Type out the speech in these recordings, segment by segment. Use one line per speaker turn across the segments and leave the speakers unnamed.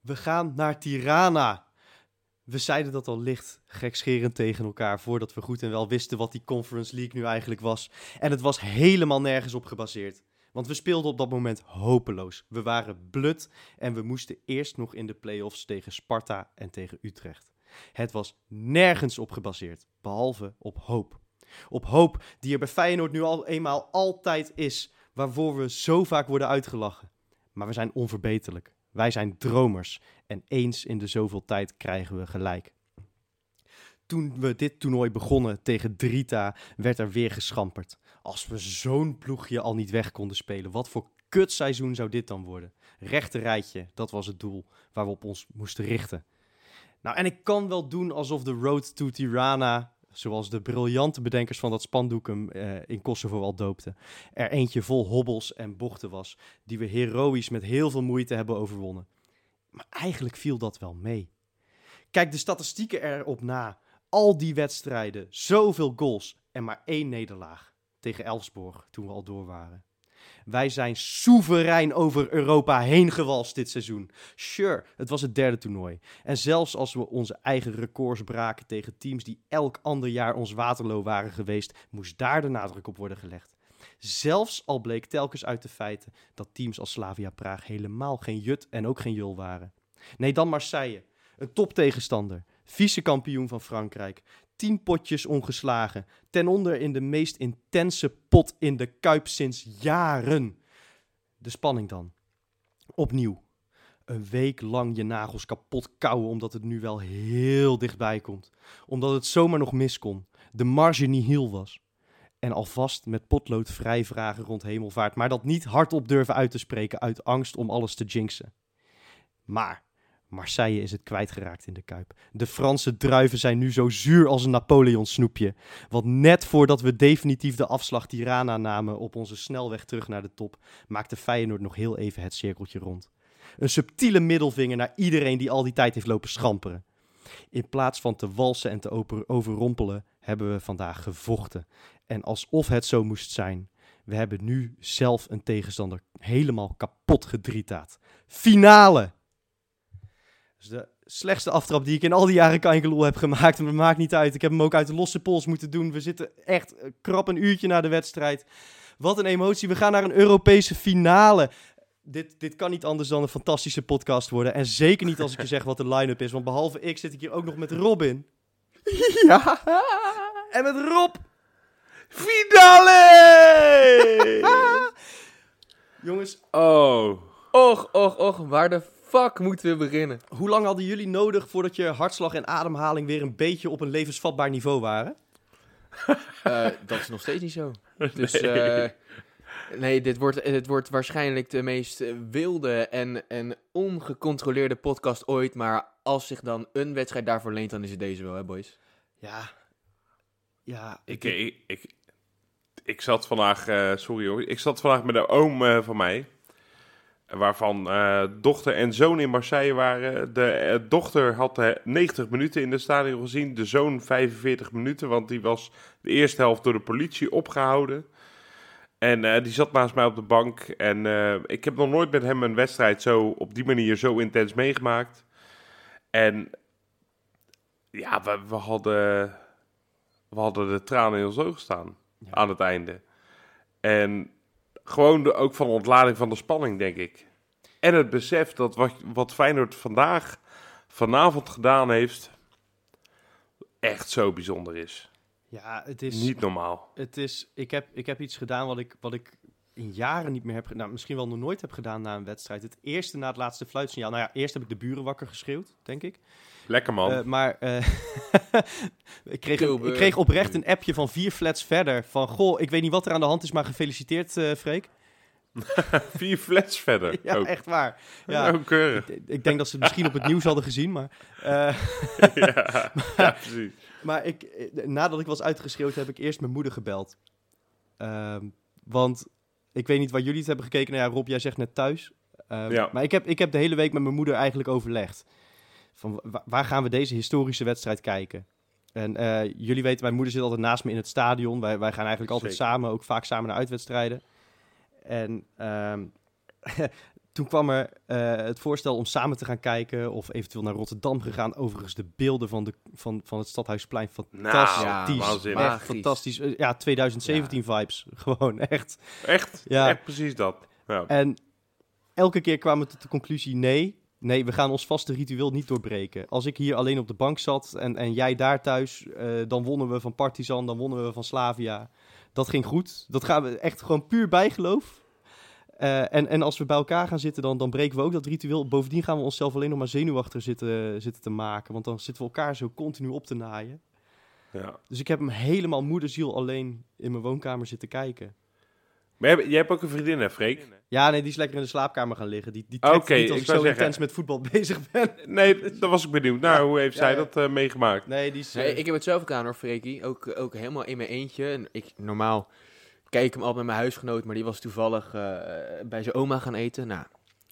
We gaan naar Tirana. We zeiden dat al licht gekscherend tegen elkaar voordat we goed en wel wisten wat die Conference League nu eigenlijk was. En het was helemaal nergens op gebaseerd. Want we speelden op dat moment hopeloos. We waren blut en we moesten eerst nog in de play-offs tegen Sparta en tegen Utrecht. Het was nergens op gebaseerd, behalve op hoop. Op hoop die er bij Feyenoord nu al eenmaal altijd is, waarvoor we zo vaak worden uitgelachen. Maar we zijn onverbeterlijk. Wij zijn dromers en eens in de zoveel tijd krijgen we gelijk. Toen we dit toernooi begonnen tegen Drita, werd er weer geschamperd. Als we zo'n ploegje al niet weg konden spelen, wat voor kutseizoen zou dit dan worden? Rechte rijtje, dat was het doel waar we op ons moesten richten. Nou, en ik kan wel doen alsof de Road to Tirana, zoals de briljante bedenkers van dat spandoek hem eh, in Kosovo al doopten, er eentje vol hobbels en bochten was, die we heroïs met heel veel moeite hebben overwonnen. Maar eigenlijk viel dat wel mee. Kijk de statistieken erop na. Al die wedstrijden, zoveel goals en maar één nederlaag tegen Elfsborg toen we al door waren. Wij zijn soeverein over Europa heen gewalst dit seizoen. Sure, het was het derde toernooi. En zelfs als we onze eigen records braken tegen teams die elk ander jaar ons Waterloo waren geweest, moest daar de nadruk op worden gelegd. Zelfs al bleek telkens uit de feiten dat teams als Slavia Praag helemaal geen jut en ook geen jul waren. Nee, dan Marseille, een toptegenstander, vice-kampioen van Frankrijk, tien potjes ongeslagen, ten onder in de meest intense pot in de Kuip sinds jaren. De spanning dan. Opnieuw. Een week lang je nagels kapot kauwen omdat het nu wel heel dichtbij komt. Omdat het zomaar nog mis kon. De marge niet heel was. En alvast met potlood vrij vragen rond hemelvaart, maar dat niet hardop durven uit te spreken uit angst om alles te jinxen. Maar Marseille is het kwijtgeraakt in de Kuip. De Franse druiven zijn nu zo zuur als een Napoleon snoepje. Want net voordat we definitief de afslag Tirana namen op onze snelweg terug naar de top, maakte Feyenoord nog heel even het cirkeltje rond. Een subtiele middelvinger naar iedereen die al die tijd heeft lopen schamperen. In plaats van te walsen en te overrompelen, hebben we vandaag gevochten. En alsof het zo moest zijn, we hebben nu zelf een tegenstander helemaal kapot gedrietaat. Finale! Is de slechtste aftrap die ik in al die jaren Kangeloel heb gemaakt. Maar het maakt niet uit. Ik heb hem ook uit de losse pols moeten doen. We zitten echt krap een uurtje na de wedstrijd. Wat een emotie. We gaan naar een Europese finale. Dit, dit kan niet anders dan een fantastische podcast worden. En zeker niet als ik je zeg wat de line-up is. Want behalve ik zit ik hier ook nog met Robin.
Ja.
En met Rob.
Finale!
Jongens,
Oh.
Och, och, och, waar de fuck moeten we beginnen?
hoe lang hadden jullie nodig voordat je hartslag en ademhaling weer een beetje op een levensvatbaar niveau waren?
Eh, dat is nog steeds niet zo. Dus eh, nee, dit wordt, dit wordt waarschijnlijk de meest eh, wilde en, en ongecontroleerde podcast ooit. Maar als zich dan een wedstrijd daarvoor leent, dan is het deze wel, hè boys?
Ja. Ja.
Ik, ik, ik, ik zat vandaag, eh, sorry hoor, ik zat vandaag met een oom eh, van mij. Waarvan eh, dochter en zoon in Marseille waren. De eh, dochter had eh, 90 minuten in de stadion gezien. De zoon 45 minuten, want die was de eerste helft door de politie opgehouden. En eh, die zat naast mij op de bank. En eh, ik heb nog nooit met hem een wedstrijd zo op die manier zo intens meegemaakt. En ja, we, we, hadden, we hadden de tranen in ons ogen staan
Ja.
aan het einde. En gewoon de, ook van de ontlading van de spanning, denk ik. En het besef dat wat, wat Feyenoord vandaag, vanavond gedaan heeft, echt zo bijzonder is.
Ja, het is...
Niet normaal.
Het is, ik, heb, ik heb iets gedaan wat ik, wat ik in jaren niet meer heb gedaan. Nou, misschien wel nog nooit heb gedaan na een wedstrijd. Het eerste na het laatste fluitsignaal. Nou ja, eerst heb ik de buren wakker geschreeuwd, denk ik.
Lekker man.
Eh, maar eh, ik, kreeg, een- ik kreeg oprecht een appje van vier flats verder. Van, goh, ik weet niet wat er aan de hand is, maar gefeliciteerd, eh Freek.
Vier flats verder.
Ja,
ook.
echt waar. Ja,
keurig.
ik, ik denk dat ze het misschien op het nieuws hadden gezien, maar... eh,
ja, ja, precies.
Maar ik, nadat ik was uitgeschreeuwd, heb ik eerst mijn moeder gebeld. Ehm, want ik weet niet waar jullie het hebben gekeken. Nou ja, Rob, jij zegt net thuis. Ehm,
Ja.
Maar ik heb, ik heb de hele week met mijn moeder eigenlijk overlegd. Van wa- waar gaan we deze historische wedstrijd kijken? En eh, jullie weten, mijn moeder zit altijd naast me in het stadion. Wij, wij gaan eigenlijk altijd
Zeker.
samen, ook vaak samen naar uitwedstrijden. En ehm, toen kwam er eh, het voorstel om samen te gaan kijken of eventueel naar Rotterdam gegaan. Overigens de beelden van, de, van, van het Stadhuisplein fantastisch.
Nou,
echt
Magisch.
fantastisch. Eh, Ja, 2017 vibes. Gewoon echt.
Echt,
Ja.
echt precies dat. Ja.
En elke keer kwamen we tot de conclusie: nee, nee, we gaan ons vaste ritueel niet doorbreken. Als ik hier alleen op de bank zat en, en jij daar thuis, eh, dan wonnen we van Partizan, dan wonnen we van Slavia. Dat ging goed. Dat gaan we echt gewoon puur bijgeloof. Eh, en, en als we bij elkaar gaan zitten, dan, dan breken we ook dat ritueel. Bovendien gaan we onszelf alleen nog maar zenuwachtig zitten, zitten te maken. Want dan zitten we elkaar zo continu op te naaien.
Ja.
Dus ik heb hem helemaal moederziel alleen in mijn woonkamer zitten kijken.
Maar jij, hebt ook een vriendin, hè, Freek?
Ja, nee, die is lekker in de slaapkamer gaan liggen. Die, die trekt niet als
ik
zo
zeggen-
intens met voetbal bezig ben.
Nee, daar was ik benieuwd. Nou, hoe heeft
Ja,
zij
ja.
dat eh, meegemaakt?
Nee, die is...
Nee,
eh,
ik heb het zelf ook aan hoor, Freekie. Ook, ook helemaal in mijn eentje. En ik, normaal kijk ik hem altijd met mijn huisgenoot, maar die was toevallig eh, bij zijn oma gaan eten. Nou,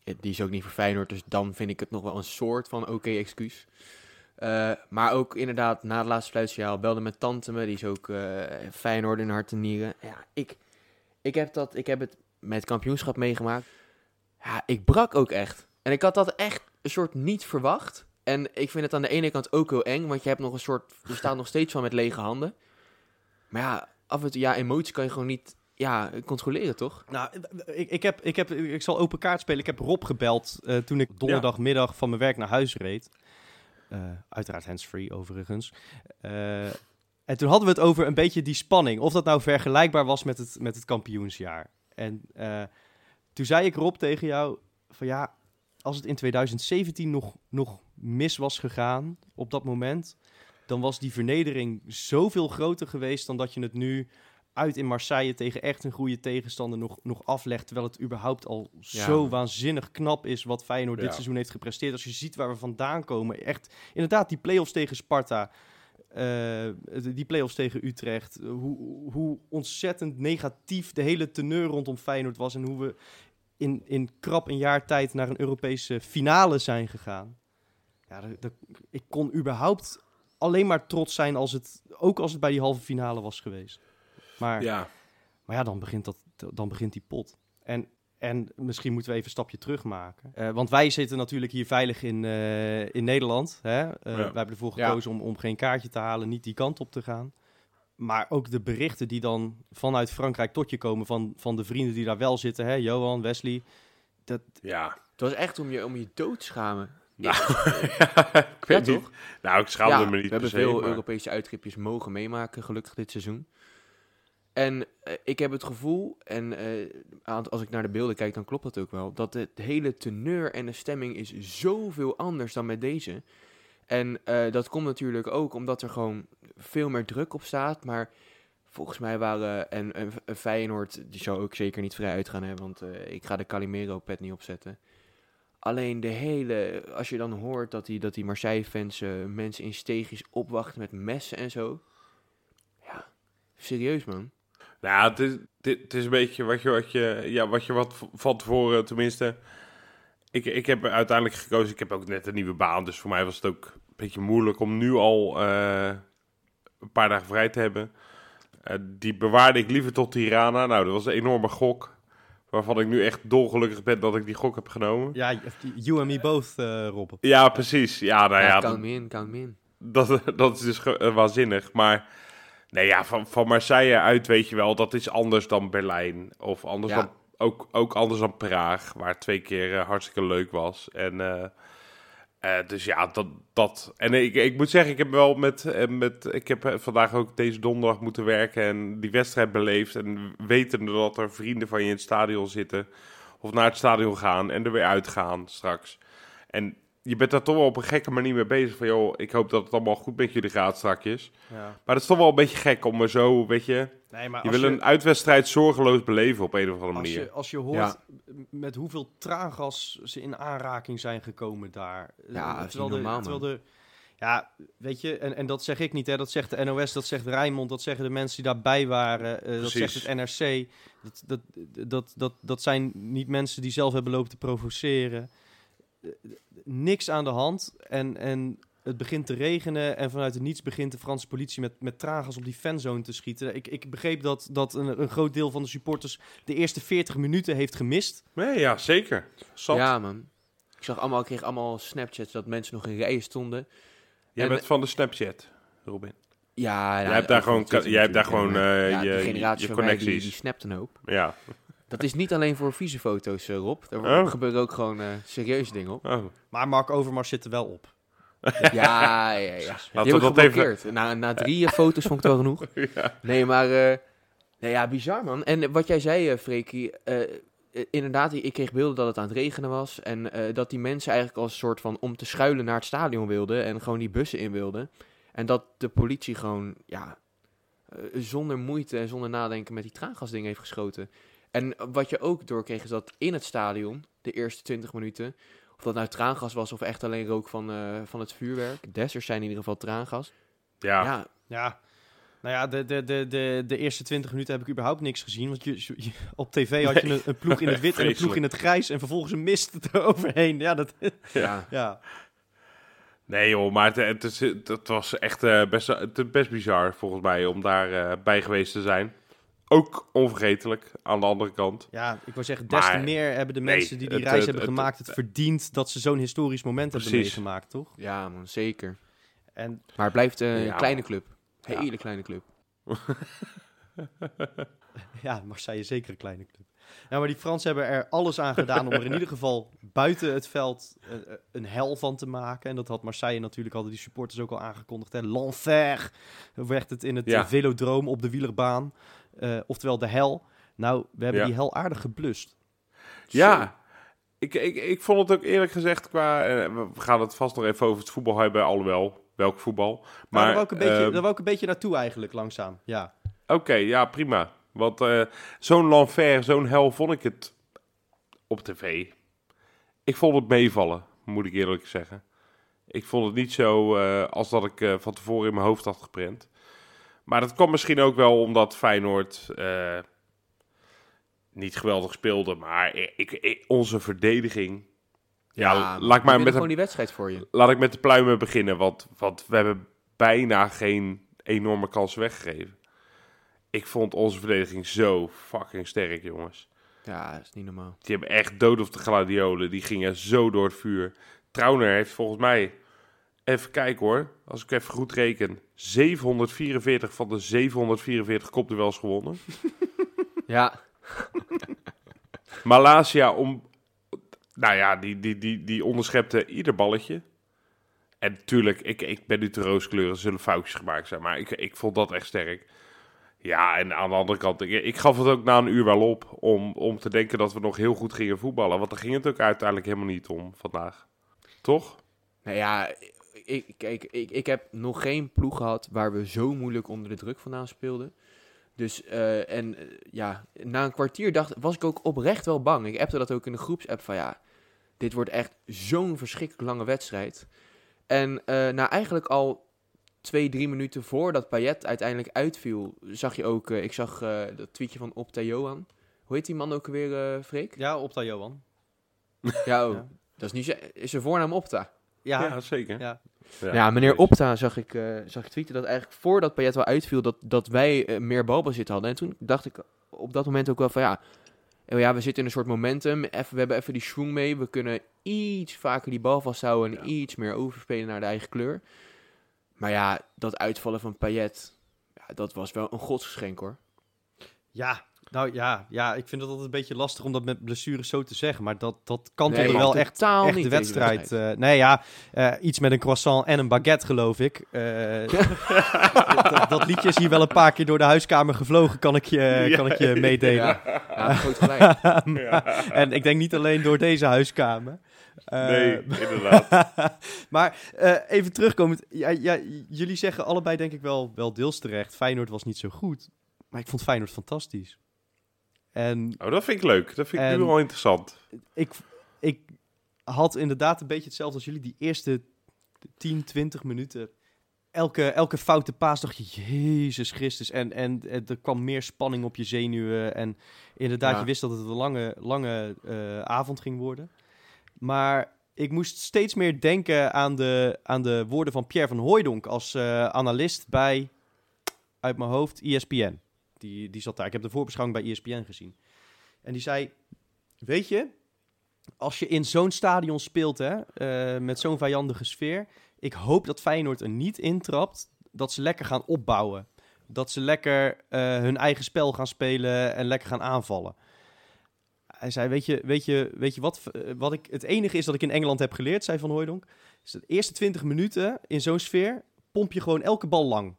die is ook niet voor Feyenoord, dus dan vind ik het nog wel een soort van oké excuus. Eh, maar ook inderdaad, na het laatste fluitsignaal belde mijn tante me, die is ook eh Feyenoord in hart en nieren. Ja, ik, ik, heb dat, ik heb het met het kampioenschap meegemaakt. Ja, ik brak ook echt. En ik had dat echt een soort niet verwacht. En ik vind het aan de ene kant ook heel eng, want je hebt nog een soort, je staat nog steeds van met lege handen. Maar ja, af en toe, ja, emotie kan je gewoon niet, ja, controleren, toch?
Nou, ik, ik, heb, ik, heb, ik zal open kaart spelen. Ik heb Rob gebeld eh, toen ik donderdagmiddag van mijn werk naar huis reed. Eh, uiteraard hands-free overigens. Eh, en toen hadden we het over een beetje die spanning. Of dat nou vergelijkbaar was met het, met het kampioensjaar. En eh, toen zei ik Rob tegen jou van ja, als het in 2017 nog, nog mis was gegaan op dat moment... dan was die vernedering zoveel groter geweest dan dat je het nu uit in Marseille tegen echt een goede tegenstander nog, nog aflegt. Terwijl het überhaupt al
Ja.
zo waanzinnig knap is wat Feyenoord dit seizoen heeft gepresteerd. Als je ziet waar we vandaan komen. Echt, inderdaad, die play-offs tegen Sparta. Eh, die play-offs tegen Utrecht. eh, Hoe, hoe ontzettend negatief de hele teneur rondom Feyenoord was. En hoe we in, in krap een jaar tijd naar een Europese finale zijn gegaan. Ja, ik kon überhaupt alleen maar trots zijn als het, ook als het bij die halve finale was geweest. Maar
Ja.
maar ja, dan begint, dat, dan begint die pot. En, en misschien moeten we even een stapje terug maken. Eh, want wij zitten natuurlijk hier veilig in, eh, in Nederland. Hè? Eh, Wij hebben ervoor
Ja.
gekozen om, om geen kaartje te halen, niet die kant op te gaan. Maar ook de berichten die dan vanuit Frankrijk tot je komen van, van de vrienden die daar wel zitten. Hè? Johan, Wesley. Dat,
Ja.
Het was echt om je, om je dood te schamen.
Nou,
Ja,
ik weet
toch?
Nou, ik schaamde
Ja,
me niet
we
per
hebben
se,
veel
maar-
Europese uittripjes mogen meemaken, gelukkig dit seizoen. En eh, ik heb het gevoel, en eh, als ik naar de beelden kijk, dan klopt dat ook wel, dat het hele teneur en de stemming is zoveel anders dan met deze. En eh, dat komt natuurlijk ook omdat er gewoon veel meer druk op staat, maar volgens mij waren, en, en, en Feyenoord, die zou ook zeker niet vrij uitgaan, hè, want ik ga de Calimero-pet niet opzetten. Alleen de hele, als je dan hoort dat die, dat die Marseille-fans mensen in steegjes opwachten met messen en zo. Ja, serieus man.
Nou, het is, dit, het is een beetje wat je, wat je, ja, wat je wat van tevoren, tenminste. Ik, ik heb uiteindelijk gekozen, ik heb ook net een nieuwe baan, dus voor mij was het ook een beetje moeilijk om nu al eh, een paar dagen vrij te hebben. Eh, die bewaarde ik liever tot Tirana. Nou, dat was een enorme gok, waarvan ik nu echt dolgelukkig ben dat ik die gok heb genomen.
ja, you and me both, eh Rob.
Ja, precies. Ja, nou
Ja,
ja,
count me in, count me in.
dat, dat is dus waanzinnig. Maar nee, ja, van, van Marseille uit weet je wel, dat is anders dan Berlijn. Of anders
Ja.
dan, ook, ook anders dan Praag, waar twee keer eh, hartstikke leuk was. En eh, eh, dus ja, dat. dat en ik, ik moet zeggen, ik heb wel met. met ik heb vandaag ook deze donderdag moeten werken en die wedstrijd beleefd. En wetende dat er vrienden van je in het stadion zitten. Of naar het stadion gaan en er weer uitgaan straks. En je bent daar toch wel op een gekke manier mee bezig. Van joh, ik hoop dat het allemaal goed met jullie gaat strakjes.
Ja.
Maar het is toch wel een beetje gek om er zo, weet je.
Nee, maar
Je
als
wil een uitwedstrijd zorgeloos beleven op een of andere
Als
manier.
je, als je hoort
Ja.
met hoeveel traangas ze in aanraking zijn gekomen daar.
Ja,
Eh,
dat is
terwijl
niet
de-
normaal,
terwijl de, Ja, weet je, en, en dat zeg ik niet, hè. dat zegt de NOS, dat zegt Rijnmond, dat zeggen de mensen die daarbij waren, eh, dat zegt het NRC. Dat, dat, dat, dat, dat zijn niet mensen die zelf hebben lopen te provoceren. Niks aan de hand. En, en het begint te regenen en vanuit het niets begint de Franse politie met, met traangas op die fanzone te schieten. Ik, ik begreep dat, dat een, een groot deel van de supporters de eerste 40 minuten heeft gemist.
Nee, ja, zeker. Zat.
Ja, man. Ik zag allemaal, ik kreeg allemaal Snapchats dat mensen nog in rijen stonden.
Jij
En-
bent van de Snapchat, Robin.
Ja,
Jij hebt daar gewoon- jij hebt daar gewoon, eh,
ja,
je- je
van mij, die,
connecties.
die snapt een hoop.
Ja.
Dat is niet alleen voor vieze foto's, eh, Rob. Daar
Oh.
gebeuren ook gewoon eh, serieuze dingen op.
Oh.
Maar Mark Overmars zit er wel op.
Ja, ja, ja. Die
Laten
heb
we
ik
dat even...
geblokkeerd. Na, na drie foto's vond ik het wel genoeg.
Ja.
Nee, maar... eh, nee, ja, bizar, man. En wat jij zei, eh Freekie... inderdaad, ik kreeg beelden dat het aan het regenen was. En eh, dat die mensen eigenlijk als een soort van om te schuilen naar het stadion wilden. En gewoon die bussen in wilden. En dat de politie gewoon, ja... eh, zonder moeite en zonder nadenken met die traangasdingen heeft geschoten. En wat je ook doorkreeg is dat in het stadion, de eerste 20 minuten... Of dat nou traangas was of echt alleen rook van, eh, van het vuurwerk. Dessers zijn in ieder geval traangas.
Ja.
ja,
Ja, nou ja, de, de, de, de, de eerste 20 minuten heb ik überhaupt niks gezien. Want je, je- op tv had je
Nee.
een, een ploeg in het wit en een ploeg in het grijs. En vervolgens een mist eroverheen. Ja, dat,
ja.
ja.
Nee joh, maar het, het, is, het was echt eh, best, best bizar volgens mij om daar eh, bij geweest te zijn. Ook onvergetelijk aan de andere kant.
ja, ik wil zeggen, des te meer hebben de
nee,
mensen die die
het,
reis
het,
hebben
het,
gemaakt het verdiend dat ze zo'n historisch moment hebben meegemaakt, toch?
Ja, man, zeker.
En
Maar het blijft eh,
Ja,
een kleine club. Hele kleine club.
ja, Marseille is zeker een kleine club. Ja, maar die Fransen hebben er alles aan gedaan om er in ieder geval buiten het veld eh, een hel van te maken. En dat had Marseille natuurlijk, hadden die supporters ook al aangekondigd. hè. L'enfer werd het in het
Ja.
eh, velodroom op de wielerbaan. Eh, oftewel de hel. Nou, we hebben
Ja.
die hel aardig geblust.
Ja, ik, ik, ik vond het ook eerlijk gezegd qua... eh, we gaan het vast nog even over het voetbal hebben, alhoewel. Welk voetbal.
Maar
Maar,
daar wou, ik een beetje,
ehm,
daar wou ik een beetje naartoe eigenlijk, langzaam. Ja.
Oké, ja, prima. Want eh, zo'n l'enfer, zo'n hel vond ik het op tv. Ik vond het meevallen, moet ik eerlijk zeggen. Ik vond het niet zo als dat ik van tevoren in mijn hoofd had geprent. Maar dat kwam misschien ook wel omdat Feyenoord eh, niet geweldig speelde. Maar ik, ik- onze verdediging... Ja, laat ik maar met
gewoon die wedstrijd voor je.
Laat ik met de pluimen beginnen, want, want we hebben bijna geen enorme kans weggegeven. Ik vond onze verdediging zo fucking sterk, jongens.
Ja, dat is niet normaal.
Die hebben echt dood op de gladiolen. Die gingen zo door het vuur. Trauner heeft volgens mij, even kijken hoor, als ik even goed reken, 744 van de 744 kopduels gewonnen.
Ja,
Malasia om, nou ja, die, die, die, die onderschepte ieder balletje. En natuurlijk, ik, ik ben nu te rooskleuren, er zullen foutjes gemaakt zijn, maar ik, ik vond dat echt sterk. Ja, en aan de andere kant, ik, ik gaf het ook na een uur wel op om, om te denken dat we nog heel goed gingen voetballen. Want daar ging het ook uiteindelijk helemaal niet om vandaag. Toch?
nou ja, ik, kijk, ik, ik heb nog geen ploeg gehad waar we zo moeilijk onder de druk vandaan speelden. Dus, eh, en eh, ja, na een kwartier dacht, was ik ook oprecht wel bang. Ik appte dat ook in de groepsapp van ja, dit wordt echt zo'n verschrikkelijk lange wedstrijd. En eh na eigenlijk al twee, drie minuten voordat Payet uiteindelijk uitviel, zag je ook, ik zag dat tweetje van Opta Johan. Hoe heet die man ook weer, Freek?
Ja, Opta Johan.
Ja, oh,
Ja.
dat is niet zijn, is zijn voornaam Opta.
Ja,
Ja, zeker.
ja.
Ja, meneer Opta zag ik, eh, zag ik tweeten dat eigenlijk voordat Payet wel uitviel, dat, dat wij eh, meer balbezit hadden. En toen dacht ik op dat moment ook wel van ja, oh ja we zitten in een soort momentum. Even, we hebben even die schwung mee. We kunnen iets vaker die bal vasthouden en
Ja.
iets meer overspelen naar de eigen kleur. Maar ja, dat uitvallen van Payet, ja, dat was wel een godsgeschenk hoor.
Ja, nou ja, ja, ik vind het altijd een beetje lastig om dat met blessures zo te zeggen. Maar dat, dat kantelde
Nee,
wel echt, echt
niet
de wedstrijd. eh, nee, ja, eh, iets met een croissant en een baguette, geloof ik. Eh, dat, dat liedje is hier wel een paar keer door de huiskamer gevlogen, kan ik je,
Ja.
kan ik je meedelen.
Ja, ja groot gelijk.
en ik denk niet alleen door deze huiskamer.
Nee, inderdaad.
maar even terugkomend. Ja, jullie zeggen allebei denk ik wel, wel deels terecht. Feyenoord was niet zo goed. Maar ik vond Feyenoord fantastisch. En
Oh, dat vind ik leuk. Dat vind ik nu wel interessant.
ik, ik had inderdaad een beetje hetzelfde als jullie. Die eerste 10, 20 minuten. Elke, elke foute paas dacht je, Jezus Christus. En, en, en er kwam meer spanning op je zenuwen. En inderdaad,
Ja.
je wist dat het een lange, lange eh, avond ging worden. Maar ik moest steeds meer denken aan de, aan de woorden van Pierre van Hooijdonk als eh, analist bij, uit mijn hoofd, ESPN. Die, die zat daar. Ik heb de voorbeschouwing bij ESPN gezien. En die zei, weet je, als je in zo'n stadion speelt, hè, eh, met zo'n vijandige sfeer, ik hoop dat Feyenoord er niet intrapt dat ze lekker gaan opbouwen. Dat ze lekker eh, hun eigen spel gaan spelen en lekker gaan aanvallen. Hij zei, weet je, weet je, weet je wat, eh, wat ik, het enige is dat ik in Engeland heb geleerd, zei Van Hooijdonk, is de eerste 20 minuten in zo'n sfeer pomp je gewoon elke bal lang.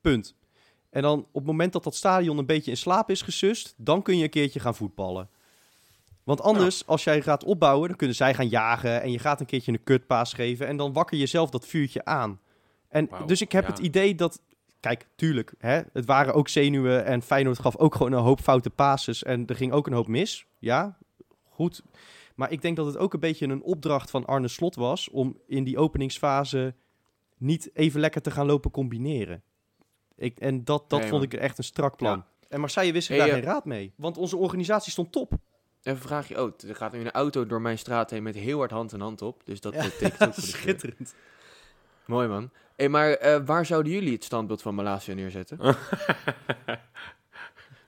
Punt. En dan op het moment dat dat stadion een beetje in slaap is gesust, dan kun je een keertje gaan voetballen. Want anders, als jij gaat opbouwen, dan kunnen zij gaan jagen en je gaat een keertje een kutpaas geven en dan wakker je zelf dat vuurtje aan. En dus ik heb
ja.
het idee dat, kijk, tuurlijk, hè, het waren ook zenuwen en Feyenoord gaf ook gewoon een hoop foute passes en er ging ook een hoop mis. Ja, goed. Maar ik denk dat het ook een beetje een opdracht van Arne Slot was om in die openingsfase niet even lekker te gaan lopen combineren. Ik, en dat, dat
Nee,
vond
man.
ik echt een strak plan. En Marseille wist er
Hey,
daar
eh,
geen raad mee. Want onze organisatie stond top.
Even een vraagje. Oh, er gaat nu een auto door mijn straat heen met heel hard hand in hand op. Dus dat
Ja,
betekent ook.
Schitterend.
Mooi man. Hey, maar eh, waar zouden jullie het standbeeld van Malasia neerzetten?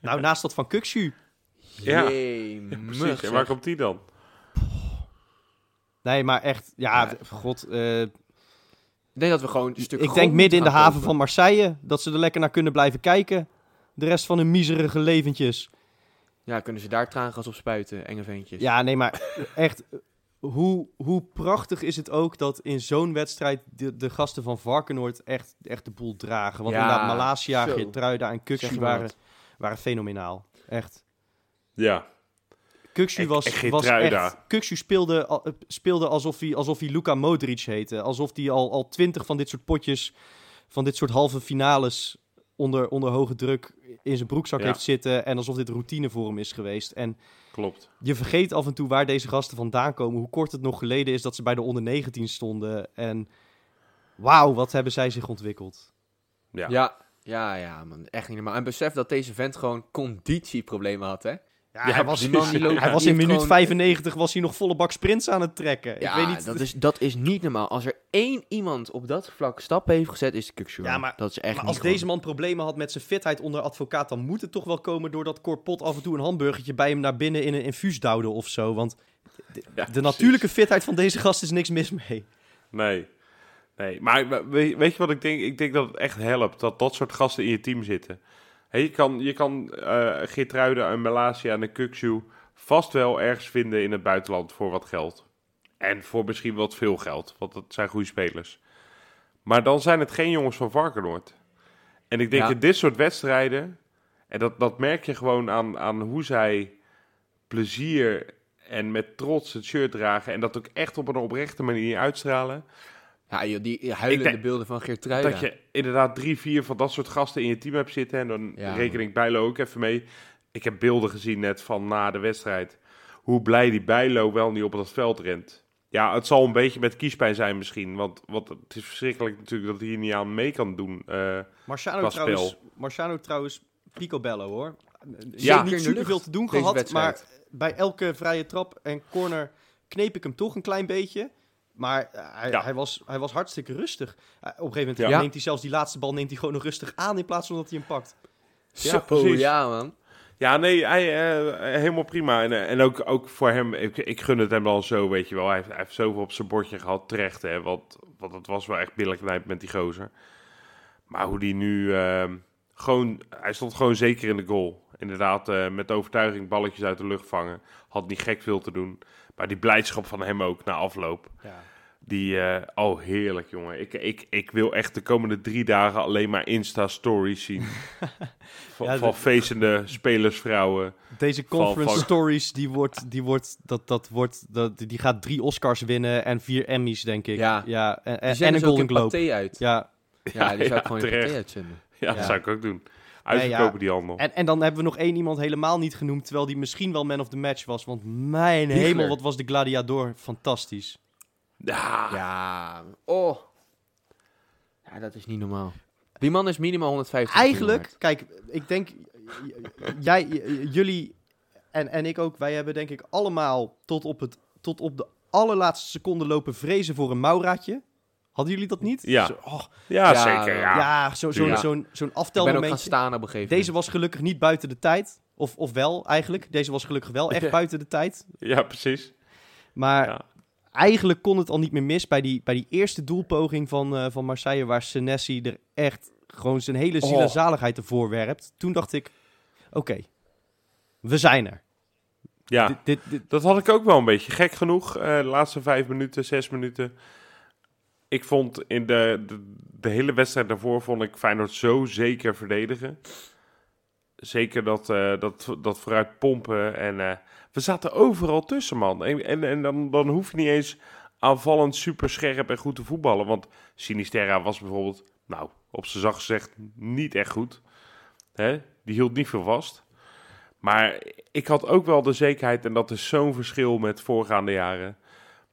Nou, naast dat van Kukshu.
Ja, Precies, en waar komt die dan?
Nee, maar echt, ja,
Ja.
god. eh,
Ik denk dat we gewoon een stuk
ik denk midden in de haven
kopen.
van Marseille, dat ze er lekker naar kunnen blijven kijken. De rest van hun miserige leventjes.
Ja, kunnen ze daar traangas op spuiten, enge ventjes.
Ja, nee, maar echt, hoe, hoe prachtig is het ook dat in zo'n wedstrijd de, de gasten van Varkenoord echt, echt de boel dragen. Want
Ja,
inderdaad, Malasia,
zo.
Geertruida en
maar
waren, waren fenomenaal. Echt.
Ja, En-
was,
en
was echt... Kukshu speelde, eh, speelde alsof, hij, alsof hij Luka Modric heette. Alsof hij al, al twintig van dit soort potjes, van dit soort halve finales onder, onder hoge druk in zijn broekzak
Ja.
heeft zitten. En alsof dit routine voor hem is geweest. En
klopt.
je vergeet af en toe waar deze gasten vandaan komen. Hoe kort het nog geleden is dat ze bij de onder 19 stonden. En wauw, wat hebben zij zich ontwikkeld.
Ja.
Ja, ja, ja, man. Echt niet normaal. En besef dat deze vent gewoon conditieproblemen had, hè?
Ja,
Ja,
hij was,
die man die loopt-
hij was in minuut
gewoon-
95 was hij nog volle bak sprints aan het trekken.
Ja,
ik weet niet,
dat, is, dat is niet normaal. Als er één iemand op dat vlak stappen heeft gezet, is het Kukshu.
Ja, maar-
dat is echt
Maar als deze man problemen had met zijn fitheid onder advocaat, dan moet het toch wel komen doordat Corpot af en toe een hamburgertje bij hem naar binnen in een infuus duwde of zo. Want de,
Ja,
de
precies.
natuurlijke fitheid van deze gast is niks mis mee.
Nee. Nee, maar we- we- weet je wat ik denk? Ik denk dat het echt helpt dat dat soort gasten in je team zitten. Je kan, je kan eh Geertruiden, en Malasia en een Kukshu vast wel ergens vinden in het buitenland voor wat geld. En voor misschien wat veel geld, want dat zijn goede spelers. Maar dan zijn het geen jongens van Varkenoord. En ik denk
Ja.
in dit soort wedstrijden, en dat, dat merk je gewoon aan, aan hoe zij plezier en met trots het shirt dragen. En dat ook echt op een oprechte manier uitstralen.
Ja, joh, die huilende beelden van Geertruida.
Dat je inderdaad drie, vier van dat soort gasten in je team hebt zitten. En dan
Ja,
reken ik Bijlo ook even mee. Ik heb beelden gezien net van na de wedstrijd. Hoe blij die Bijlo wel niet op dat veld rent. Ja, het zal een beetje met kiespijn zijn misschien. Want, want het is verschrikkelijk natuurlijk dat hij hier niet aan mee kan doen. eh,
Marciano trouwens. Marciano trouwens, picobello hoor.
Ja.
Niet superveel te doen gehad, maar bij elke vrije trap en corner kneep ik hem toch een klein beetje. Maar eh, hij,
Ja.
hij, was, hij was hartstikke rustig. Eh, op een gegeven moment
Ja.
neemt hij zelfs die laatste bal neemt hij gewoon nog rustig aan in plaats van dat hij hem pakt.
Ja,
Zo,
precies.
ja, man.
Ja, nee, hij, eh, helemaal prima. En, en ook, ook voor hem, ik, ik gun het hem wel zo, weet je wel. Hij heeft, hij heeft zoveel op zijn bordje gehad, terecht, hè. Want, want het was wel echt billetknijp met die gozer. Maar hoe die nu ehm, gewoon... Hij stond gewoon zeker in de goal. Inderdaad, eh, met overtuiging balletjes uit de lucht vangen. Had niet gek veel te doen. Maar die blijdschap van hem ook na afloop.
Ja.
Die, eh, oh heerlijk jongen. Ik, ik, ik wil echt de komende drie dagen alleen maar Insta-stories zien. van,
Ja,
van
de-
feestende spelersvrouwen.
Deze conference
van-
stories, die wordt, die wordt, dat, dat wordt, dat, die gaat drie Oscars winnen en vier Emmys, denk ik.
Ja.
ja en, en, en een
ook
Golden Globe.
uit.
Ja,
Ja, die zou ik gewoon in
terecht.
paté uitzenden.
Ja,
Ja.
dat zou ik ook doen.
Nee, ja.
die handel.
en, en dan hebben we nog één iemand helemaal niet genoemd, terwijl die misschien wel man of the match was. Want mijn hemel, wat was de gladiator fantastisch.
Ja,
Ja, oh. Ja, dat is niet normaal. Die man is minimaal 150 kilo
Eigenlijk, kijk, ik denk, jij, jullie en, en ik ook, wij hebben denk ik allemaal tot op, het, tot op de allerlaatste seconde lopen vrezen voor een Mauraatje. Hadden jullie dat niet?
Ja.
Zo, oh,
Ja,
Ja,
zeker. Ja.
ja, zo- zo'n
Ja.
zo'n zo'n
Ik ben ook gaan
aftelmomentje.
staan op een gegeven
Deze was gelukkig niet buiten de tijd. Of, of wel, eigenlijk. Deze was gelukkig wel echt buiten de tijd.
Ja, precies.
Maar
Ja.
eigenlijk kon het al niet meer mis bij die, bij die eerste doelpoging van, eh, van Marseille... waar Senesi er echt gewoon zijn hele ziel en
Oh.
zaligheid ervoor werpt. Toen dacht ik, oké, we zijn er.
Ja.
Dit, dit, dit-
Dat had ik ook wel een beetje. Gek genoeg, eh, de laatste vijf minuten, zes minuten. Ik vond in de, de, hele wedstrijd daarvoor vond ik Feyenoord zo zeker verdedigen. Zeker dat, eh, dat, dat vooruit pompen. En eh, we zaten overal tussen, man. En, en, en dan, dan hoef je niet eens aanvallend super scherp en goed te voetballen. Want Sinisterra was bijvoorbeeld, nou, op zijn zacht gezegd, niet echt goed. Hè? Die hield niet veel vast. Maar ik had ook wel de zekerheid, en dat is zo'n verschil met voorgaande jaren,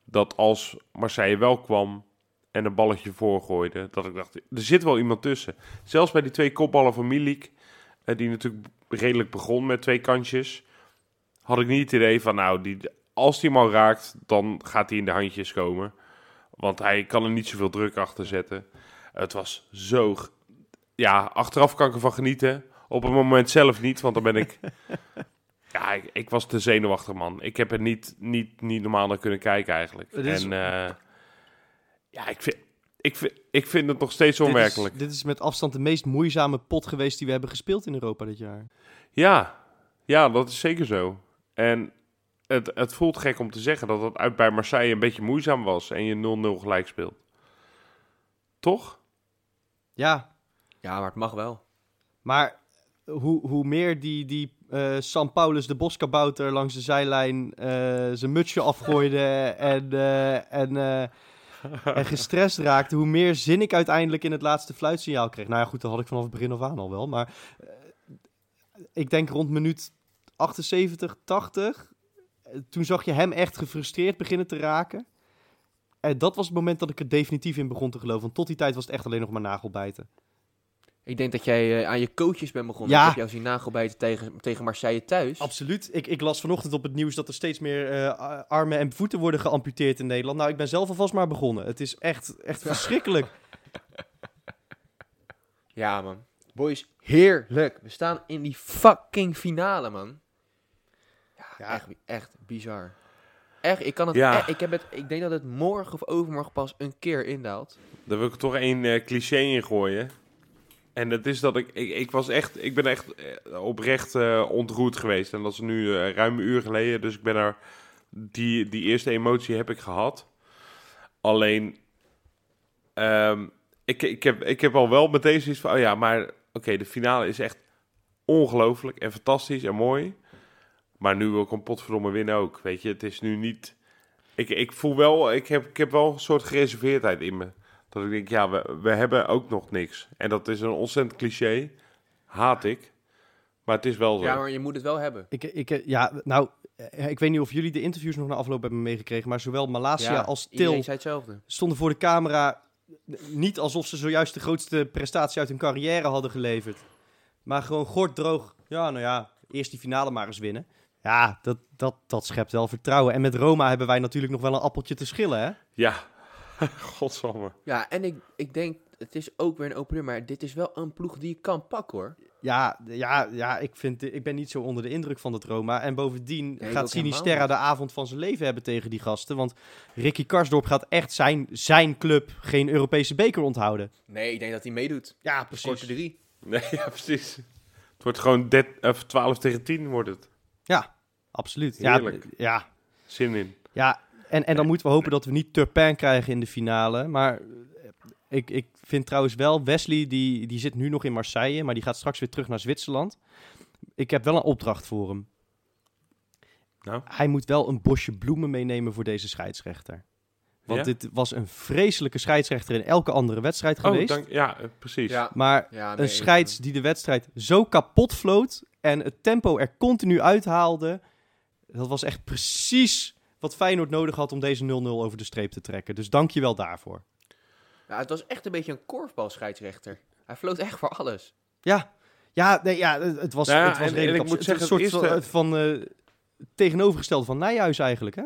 dat als Marseille wel kwam en een balletje voorgooide, dat ik dacht, er zit wel iemand tussen. Zelfs bij die twee kopballen van Milik, eh, die natuurlijk redelijk begon met twee kantjes, had ik niet het idee van, nou, die, als die man raakt, dan gaat hij in de handjes komen. Want hij kan er niet zoveel druk achter zetten. Het was zo... Ja, achteraf kan ik ervan genieten. Op het moment zelf niet, want dan ben ik... ja, ik, ik was te zenuwachtig, man. Ik heb er niet, niet, niet normaal naar kunnen kijken, eigenlijk.
Is-
En eh, ja, ik vind, ik, vind, ik vind het nog steeds
dit,
onwerkelijk.
is, dit is met afstand de meest moeizame pot geweest die we hebben gespeeld in Europa dit jaar.
Ja, ja, dat is zeker zo. En het, het voelt gek om te zeggen dat het uit bij Marseille een beetje moeizaam was en je 0-0 gelijk speelt. Toch?
Ja,
Ja, maar het mag wel.
maar hoe, hoe meer die, die eh San Paulus de boskabouter langs de zijlijn eh, zijn mutsje afgooide en, eh, en, eh, en gestrest raakte, hoe meer zin ik uiteindelijk in het laatste fluitsignaal kreeg. Nou ja, goed, dat had ik vanaf het begin af aan al wel. Maar eh, ik denk rond minuut 78, 80. eh, Toen zag je hem echt gefrustreerd beginnen te raken. En dat was het moment dat ik er definitief in begon te geloven. Want tot die tijd was het echt alleen nog maar nagelbijten.
Ik denk dat jij eh, aan je coaches bent begonnen.
Ja.
Ik heb jou zien nagelbijten tegen, tegen Marseille thuis.
Absoluut. Ik, ik las vanochtend op het nieuws dat er steeds meer eh, armen en voeten worden geamputeerd in Nederland. Nou, ik ben zelf alvast maar begonnen. Het is echt, echt verschrikkelijk.
Ja, man. Boys, heerlijk. We staan in die fucking finale, man. Ja,
Ja.
Echt, echt bizar. Echt, ik kan het,
Ja.
echt- ik heb het, ik denk dat het morgen of overmorgen pas een keer indaalt.
Daar wil ik toch één eh, cliché in gooien. En dat is dat ik, ik, ik was echt, ik ben echt eh, oprecht eh, ontroerd geweest. En dat is nu eh, ruim een uur geleden, dus ik ben er, die, die eerste emotie heb ik gehad. Alleen, ehm, ik, ik, heb, ik heb al wel meteen zoiets van, oh ja, maar oké, de finale is echt ongelooflijk en fantastisch en mooi. Maar nu wil ik een potverdomme winnen ook, weet je. Het is nu niet, ik, ik voel wel, ik heb, ik heb wel een soort gereserveerdheid in me. Dat ik denk, ja, we, we hebben ook nog niks. En dat is een ontzettend cliché. Haat ik. Maar het is wel zo.
Ja, maar je moet het wel hebben.
Ik, ik, ja, nou, eh, ik weet niet of jullie de interviews nog na afloop hebben meegekregen. Maar zowel Malasia als Til
Iedereen zei hetzelfde.
stonden voor de camera. eh, Niet alsof ze zojuist de grootste prestatie uit hun carrière hadden geleverd. Maar gewoon gorddroog. Ja, nou ja, eerst die finale maar eens winnen. Ja, dat, dat, dat schept wel vertrouwen. En met Roma hebben wij natuurlijk nog wel een appeltje te schillen, hè?
Ja. Godsamme.
Ja, en ik, ik denk, het is ook weer een open deur, maar dit is wel een ploeg die je kan pakken, hoor.
Ja, ja, ja ik, vind, ik ben niet zo onder de indruk van het Roma. En bovendien
Nee,
gaat Sinisterra de avond van zijn leven hebben tegen die gasten. Want Ricky Karsdorp gaat echt zijn, zijn club geen Europese beker onthouden.
Nee, ik denk dat hij meedoet.
Ja,
Korte drie.
Nee, ja, precies. Het wordt gewoon det- of 12 tegen 10 wordt het.
Ja, absoluut. Ja,
Heerlijk.
ja,
Zin in.
ja. En, en dan moeten we hopen dat we niet Turpin krijgen in de finale. Maar eh, ik, ik vind trouwens wel, Wesley die, die zit nu nog in Marseille, maar die gaat straks weer terug naar Zwitserland. Ik heb wel een opdracht voor hem.
Nou?
Hij moet wel een bosje bloemen meenemen voor deze scheidsrechter. Want
Ja?
dit was een vreselijke scheidsrechter in elke andere wedstrijd
Oh,
geweest.
dank, ja, eh, precies.
Ja,
Maar
ja
een scheids die de wedstrijd zo kapot floot en het tempo er continu uithaalde. Dat was echt precies wat Feyenoord nodig had om deze 0-0 over de streep te trekken. Dus dank je wel daarvoor.
Ja, het was echt een beetje een korfbalscheidsrechter. Hij floot echt voor alles.
Ja, ja, nee, ja het was,
Nou ja,
het was
en- en
redelijk
ik moet
absurd. Het
zeggen,
een
het
soort
eerste-
van, van eh, tegenovergestelde van Nijhuis eigenlijk, hè?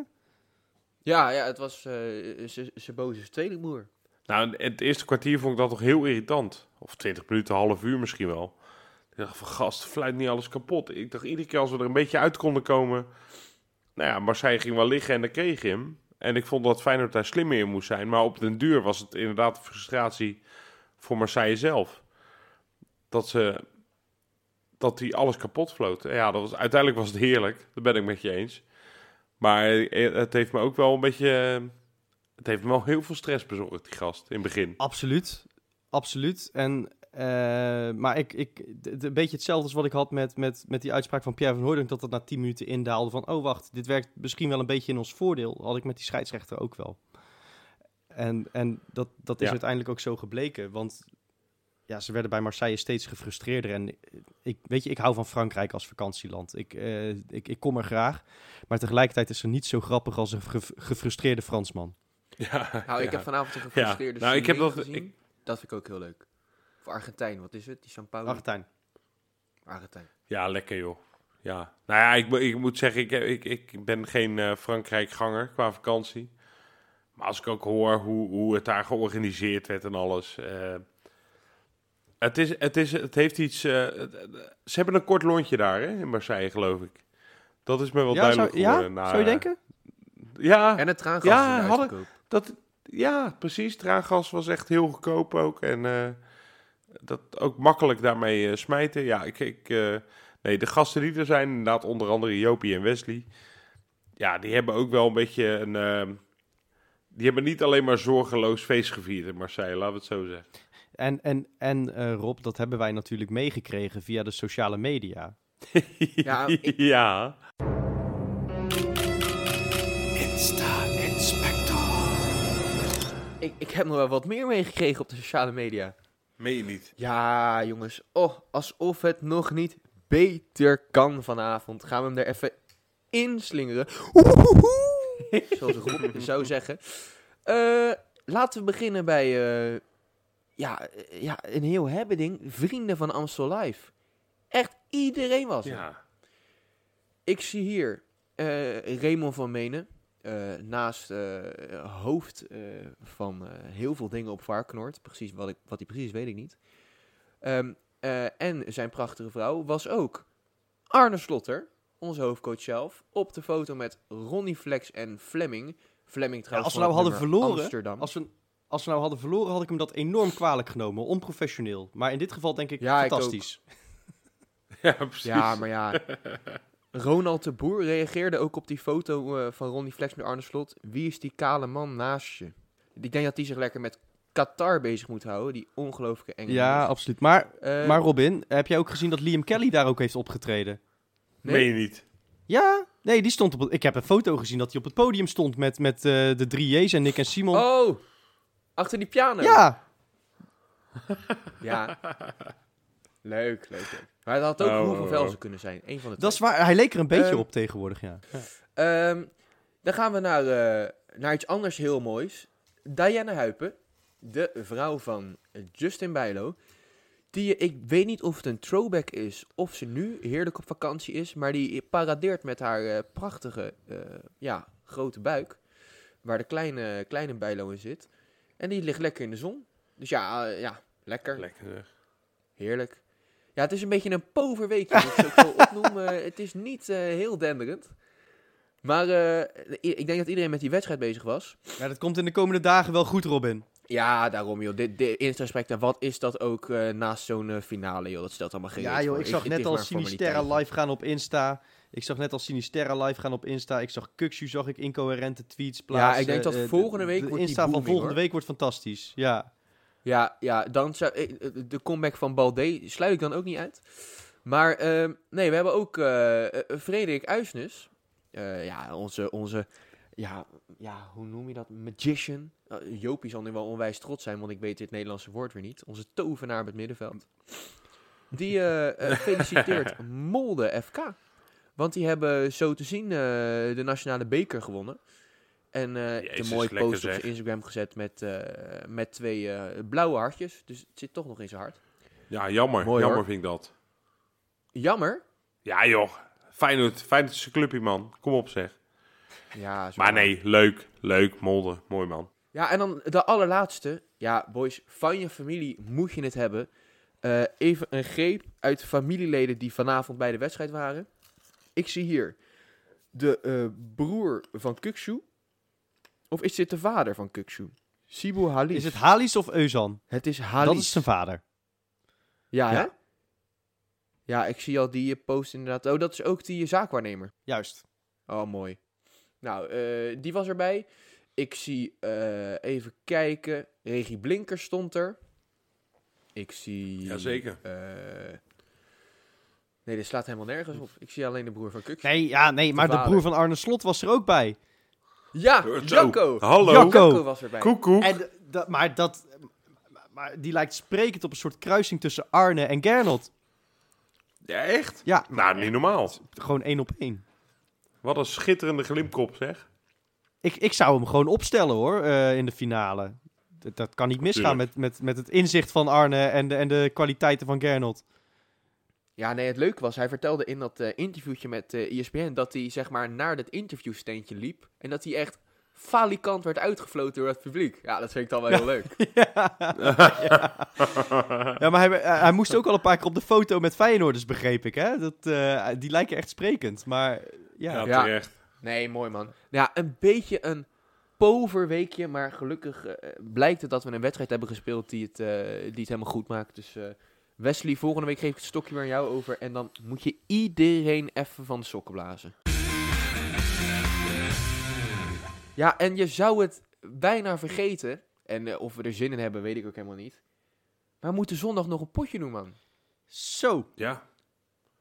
Ja, ja, het was eh zijn boze tweelingbroer.
Nou, het eerste kwartier vond ik dat toch heel irritant. Of 20 minuten, half uur misschien wel. Ik dacht van, gast, fluit niet alles kapot. Ik dacht, iedere keer als we er een beetje uit konden komen... Nou ja, Marseille ging wel liggen en dan kreeg je hem. En ik vond dat Feyenoord daar slimmer in moest zijn. Maar op den duur was het inderdaad een frustratie voor Marseille zelf. Dat ze... Dat hij alles kapot floot. En Ja, dat was, uiteindelijk was het heerlijk. Dat ben ik met je eens. Maar eh, het heeft me ook wel een beetje... Het heeft me wel heel veel stress bezorgd, die gast, in het begin.
Absoluut, absoluut. En, eh, maar ik, ik, een beetje hetzelfde als wat ik had met, met, met die uitspraak van Pierre van Hooydonk, dat het na 10 minuten indaalde van, oh wacht, dit werkt misschien wel een beetje in ons voordeel. Had ik met die scheidsrechter ook wel. En, en dat, dat is
Ja.
uiteindelijk ook zo gebleken, want ja, ze werden bij Marseille steeds gefrustreerder. En ik, weet je, ik hou van Frankrijk als vakantieland. Ik, eh, ik, ik kom er graag, maar tegelijkertijd is er niet zo grappig als een ge- gefrustreerde Fransman.
Ja,
Nou, ik
ja.
heb vanavond een gefrustreerde
Nou, ik heb dat-
gezien. Dat vind ik ook heel leuk. Of Argentijn, wat is het? Die São Paulo?
Argentijn.
Argentijn.
Ja, lekker joh. Ja, nou ja, ik, ik moet zeggen, ik, ik, ik ben geen eh, Frankrijk-ganger qua vakantie. Maar als ik ook hoor hoe, hoe het daar georganiseerd werd en alles. eh, het, is, het, is, het heeft iets. eh, ze hebben een kort lontje daar hè, in Marseille, geloof ik. Dat is me wel
Ja,
duidelijk
zou, ja?
na-
zou je denken?
Ja,
En het traangas
Ja, hadden- dat, ja, precies. Traangas was echt heel goedkoop ook. En eh, dat ook makkelijk daarmee eh, smijten. Ja, ik, ik, eh, nee, de gasten die er zijn, inderdaad onder andere Jopie en Wesley. Ja, die hebben ook wel een beetje een... eh, die hebben niet alleen maar zorgeloos feest gevierd in Marseille, laten we het zo zeggen.
En, en, en eh, Rob, dat hebben wij natuurlijk meegekregen via de sociale media.
Ja, ik-
ja.
Ik, ik heb nog wel wat meer meegekregen op de sociale media.
Meen je niet?
Ja, jongens. Oh, alsof het nog niet beter kan vanavond. Gaan we hem er even inslingeren. Zoals Rob zou zeggen. Eh, laten we beginnen bij... eh, ja, eh, ja, een heel hebbeding. Vrienden van Amstel Live. Echt iedereen was er.
Ja.
Ik zie hier eh Raymond van Menen. Eh, naast eh, hoofd eh, van eh, heel veel dingen op Varkenoord. Precies wat, ik, wat hij precies is, weet ik niet. Ehm, eh, en zijn prachtige vrouw was ook Arne Slotter, onze hoofdcoach zelf. Op de foto met Ronnie Flex en Fleming. Fleming trouwens
als we nou hadden verloren,
Amsterdam.
Als we, als we nou hadden verloren, had ik hem dat enorm kwalijk genomen. Onprofessioneel. Maar in dit geval denk ik
Ja, ik
fantastisch.
ja, precies.
Ja, maar ja. Ronald de Boer reageerde ook op die foto eh, van Ronnie Flex met Arne Slot. Wie is die kale man naast je? Ik denk dat hij zich lekker met Qatar bezig moet houden. Die ongelooflijke Engels.
Ja, absoluut. Maar,
Eh,
maar Robin, heb jij ook gezien dat Liam Kelly daar ook heeft opgetreden?
nee.
Meen je niet?
Ja, nee, die stond op het, ik heb een foto gezien dat hij op het podium stond met, met eh, de drie J's en Nick en Simon.
Oh, achter die piano.
ja,
Ja. Leuk, leuk, leuk. Maar het had ook
Oh,
Roel
oh, oh.
Velzen kunnen zijn. Eén van de
dat is waar. Hij leek er een beetje
Ehm,
op tegenwoordig, ja.
Ehm, dan gaan we naar, eh, naar iets anders heel moois. Diana Huipen, de vrouw van Justin Bijlo. Die, ik weet niet of het een throwback is of ze nu heerlijk op vakantie is. Maar die paradeert met haar eh, prachtige eh, ja, grote buik. Waar de kleine, kleine Bijlo in zit. En die ligt lekker in de zon. Dus ja, eh, ja lekker.
Lekker.
Heerlijk. Ja, het is een beetje een moet ik ook zo opnoemen. Het is niet eh, heel denderend. Maar eh, ik denk dat iedereen met die wedstrijd bezig was.
ja. Dat komt in de komende dagen wel goed, Robin.
Ja, daarom joh. Dit, dit, in respect en wat is dat ook eh, naast zo'n finale joh. Dat stelt allemaal geen
Ja joh, ik zag net al Sinisterra live gaan op Insta. Ik zag net al Sinisterra live gaan op Insta. Ik zag Kuxu, zag ik incoherente tweets plaatsen.
ik denk dat
de-
volgende week
de
wordt die
Insta van volgende
hoor.
week wordt fantastisch. Ja.
Ja, ja, dan zou, eh, eh, de comeback van Balde sluit ik dan ook niet uit. Maar ehm, nee, we hebben ook eh, Frederik Uisnes. Ja, onze, onze ja, ja, hoe noem je dat? Magician. Uh, Jopie zal nu wel onwijs trots zijn, want ik weet dit Nederlandse woord weer niet. Onze tovenaar op het middenveld. Die feliciteert Molde FK. Want die hebben zo te zien de nationale beker gewonnen. En eh een mooie
lekker
post op
zeg.
Instagram gezet met, eh, met twee eh, blauwe hartjes. Dus het zit toch nog in zijn hart.
Ja, jammer.
Mooi,
jammer
hoor.
vind ik dat.
Jammer.
Ja joh. Feyenoord, Feyenoord is een clubje man. Kom op zeg.
Ja, zo
Maar nee, leuk. Leuk, Molde. Mooi man.
Ja, en dan de allerlaatste. Ja, boys, van je familie moet je het hebben. Eh, even een greep uit de familieleden die vanavond bij de wedstrijd waren. Ik zie hier de eh, broer van Kukshu. Of is dit de vader van Kukshu? Sibu Halis.
Is het Halis of Euzan?
Het is Halis.
Dat is zijn vader.
Ja, hè?
Ja.
Ja, ik zie al die post inderdaad. Oh, dat is ook die zaakwaarnemer.
Juist.
Oh, mooi. Nou, eh, die was erbij. Ik zie, eh, even kijken, Regie Blinker stond er. Ik zie...
Jazeker.
eh, nee, dit slaat helemaal nergens op. Ik zie alleen de broer van Kuk.
Nee, ja, nee, maar de broer van Arne Slot was er ook bij.
Ja. Jacco!
Hallo.
Jacco.
Was erbij.
Koekoek.
En, dat- maar, dat, maar die lijkt sprekend op een soort kruising tussen Arne en Gernot.
Ja, echt?
Ja,
Nou, niet normaal.
gewoon één op één.
Wat een schitterende glimkop, zeg.
Ik, ik zou hem gewoon opstellen hoor, eh, in de finale. Dat, dat kan niet misgaan met, met, met het inzicht van Arne en de, en de kwaliteiten van Gernot.
Ja, nee, het leuke was, hij vertelde in dat eh, interviewtje met eh ESPN dat hij zeg maar naar dat interviewsteentje liep. En dat hij echt falikant werd uitgefloten door het publiek. Ja, dat vind ik dan wel heel leuk.
ja. ja, maar hij, hij, hij moest ook al een paar keer op de foto met Feyenoorders, begreep ik. Hè? Dat, eh, die lijken echt sprekend. Maar ja,
Ja,
Ja.
terecht.
Nee, mooi man. Ja, een beetje een pover weekje, maar gelukkig eh, blijkt het dat we een wedstrijd hebben gespeeld die het, eh, die het helemaal goed maakt. Dus eh, Wesley, volgende week geef ik het stokje weer aan jou over en dan moet je iedereen even van de sokken blazen. Ja, en je zou het bijna vergeten, en eh, of we er zin in hebben, weet ik ook helemaal niet. Maar we moeten zondag nog een potje doen, man.
zo,
Ja.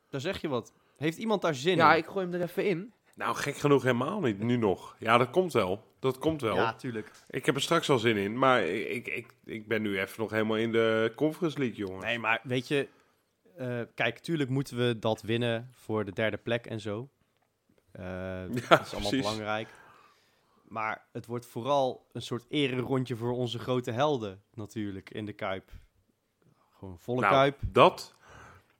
daar zeg je wat. Heeft iemand daar zin
Ja,
in?
ik gooi hem er even in.
Nou, gek genoeg helemaal niet. Nu nog. Ja, dat komt wel. Dat komt wel.
Ja, tuurlijk.
Ik heb er straks al zin in. Maar ik, ik, ik ben nu even nog helemaal in de Conference League, jongen.
Nee, maar weet je, eh, kijk, tuurlijk moeten we dat winnen voor de derde plek en zo. Eh, dat is allemaal
precies.
belangrijk. Maar het wordt vooral een soort ererondje voor onze grote helden natuurlijk in de Kuip. Gewoon volle
Nou,
Kuip.
Dat,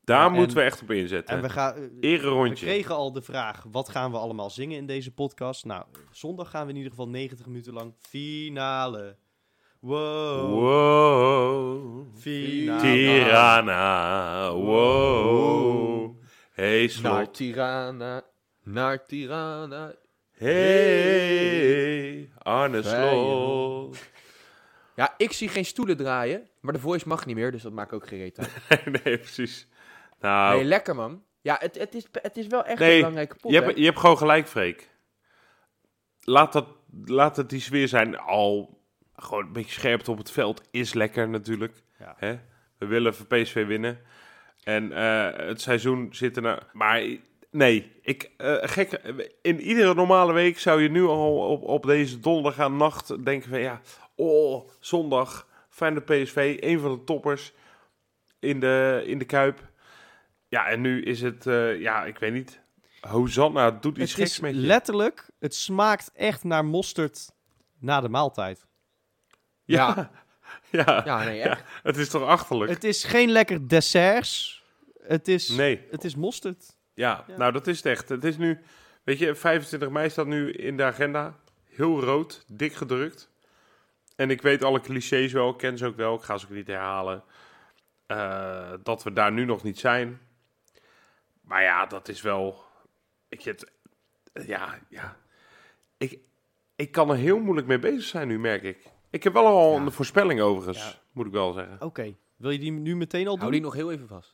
daar
Ja,
moeten
en-
we echt op inzetten.
En we, gaan, eh, we
Ererondje.
kregen al de vraag, wat gaan we allemaal zingen in deze podcast? Nou, zondag gaan we in ieder geval 90 minuten lang finale. Wow.
Wow.
Finale.
Tirana. Wow. Hey,
Naar
slot.
Tirana, naar Tirana.
Hey, Arne. Slot.
Ja, ik zie geen stoelen draaien, maar de voice mag niet meer, dus dat maakt ook geen reet uit.
nee, precies. Nou,
Nee, lekker man. Ja, het, het, is, het is wel echt
Nee,
een belangrijke pot,
je hebt, je hebt gewoon gelijk, Freek. Laat, dat, laat het die sfeer zijn. Al gewoon een beetje scherpte op het veld is lekker natuurlijk.
Ja.
Hè? We willen voor PSV winnen. En eh, het seizoen zit er. Maar nee, ik, eh, gek, in iedere normale week zou je nu al op, op deze donderdag aan nacht denken van... Ja, oh, zondag, fijne PSV, een van de toppers in de, in de Kuip. Ja, en nu is het, eh, ja, ik weet niet. Hosanna doet iets
Het
geks
is
met je.
letterlijk, het smaakt echt naar mosterd na de maaltijd.
ja, ja.
Ja, nee, echt.
het is toch achterlijk?
Het is geen lekker desserts. Het is,
nee,
het is mosterd.
ja,
Ja.
nou dat is het echt. Het is nu, weet je, 25 mei staat nu in de agenda. Heel rood, dik gedrukt. En ik weet alle clichés wel, ik ken ze ook wel, ik ga ze ook niet herhalen. Eh, dat we daar nu nog niet zijn. Maar ja, dat is wel, je, het, ja, ja. Ik, ik kan er heel moeilijk mee bezig zijn nu, merk ik. Ik heb wel al
Ja.
een voorspelling overigens,
Ja.
moet ik wel zeggen.
Oké, wil je die nu meteen al doen?
Hou die nog heel even vast.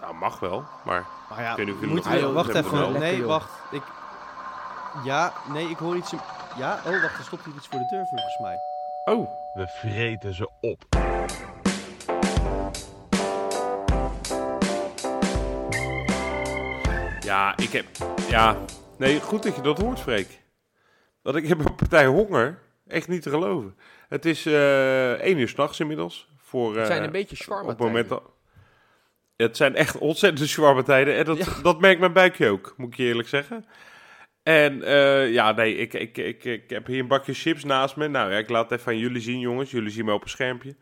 Nou, mag wel, maar
Maar ja,
Ik weet niet of jullie
moeten
nog
we,
wel-
wacht even.
wel.
Nee, wacht. Ik, ja, nee, ik hoor iets. in- Ja, oh, wacht, er stopt hier iets voor de deur volgens mij.
Oh,
We vreten ze op.
ja, ik heb... Ja, nee, goed dat je dat hoort, Freek. Want ik heb een partij honger. Echt niet te geloven. Het is eh 1 uur s'nachts inmiddels. Voor,
Het zijn
eh,
een beetje shawarma
op het moment dat... Het zijn echt ontzettend shawarma tijden. En dat,
Ja.
dat merkt mijn buikje ook, moet ik je eerlijk zeggen. En eh, ja, nee, ik, ik, ik, ik heb hier een bakje chips naast me. Nou ja, ik laat het even aan jullie zien, jongens. Jullie zien me op een schermpje.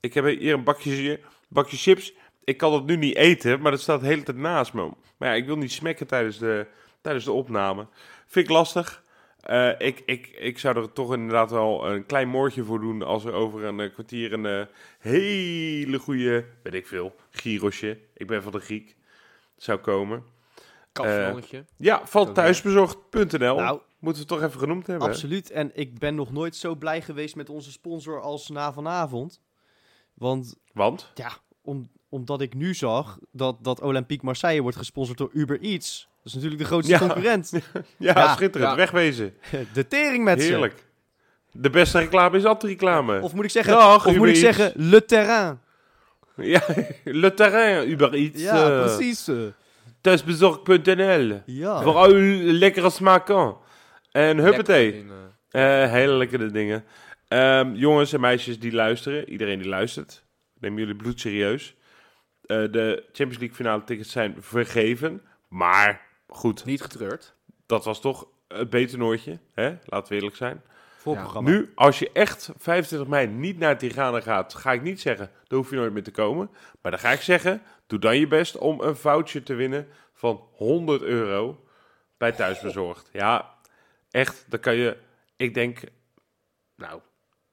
Ik heb hier een bakje, bakje chips. Ik kan het nu niet eten, maar dat staat de hele tijd naast me. Maar ja, ik wil niet smekken tijdens de, tijdens de opname. Vind ik lastig. Eh, ik, ik, ik zou er toch inderdaad wel een klein moordje voor doen als er over een eh, kwartier een eh, hele goede, weet ik veel, gyrosje, ik ben van de Griek, zou komen.
Kapsalonnetje.
Ja, van thuisbezorgd.nl.
Nou,
Moeten we toch even genoemd hebben.
absoluut. En ik ben nog nooit zo blij geweest met onze sponsor als na vanavond. Want
Want?
ja, om, omdat ik nu zag dat, dat Olympique Marseille wordt gesponsord door Uber Eats. Dat is natuurlijk de grootste
Ja.
concurrent.
Ja,
Ja,
schitterend.
ja.
Wegwezen.
De tering met ze.
Heerlijk. De beste reclame is anti-reclame.
Of moet ik zeggen,
Dag,
of moet ik zeggen, le terrain.
Ja, le terrain, Uber Eats.
Ja,
eh,
precies.
Thuisbezorgd.nl.
Ja.
Voor al uw lekkere smaken. En huppatee.
Lekker.
Eh, hele lekkere dingen. Ehm, jongens en meisjes die luisteren, iedereen die luistert, neem jullie bloed serieus. Eh, de Champions League finale tickets zijn vergeven. Maar goed,
Niet getreurd.
dat was toch het beter noortje. Hè? Laten we eerlijk zijn.
Voorprogramma.
Nu, als je echt 25 mei niet naar Tirana gaat, ga ik niet zeggen, dan hoef je nooit meer te komen. Maar dan ga ik zeggen, doe dan je best om een voucher te winnen van 100 euro bij Thuisbezorgd. Ja, echt, daar kan je, ik denk, nou,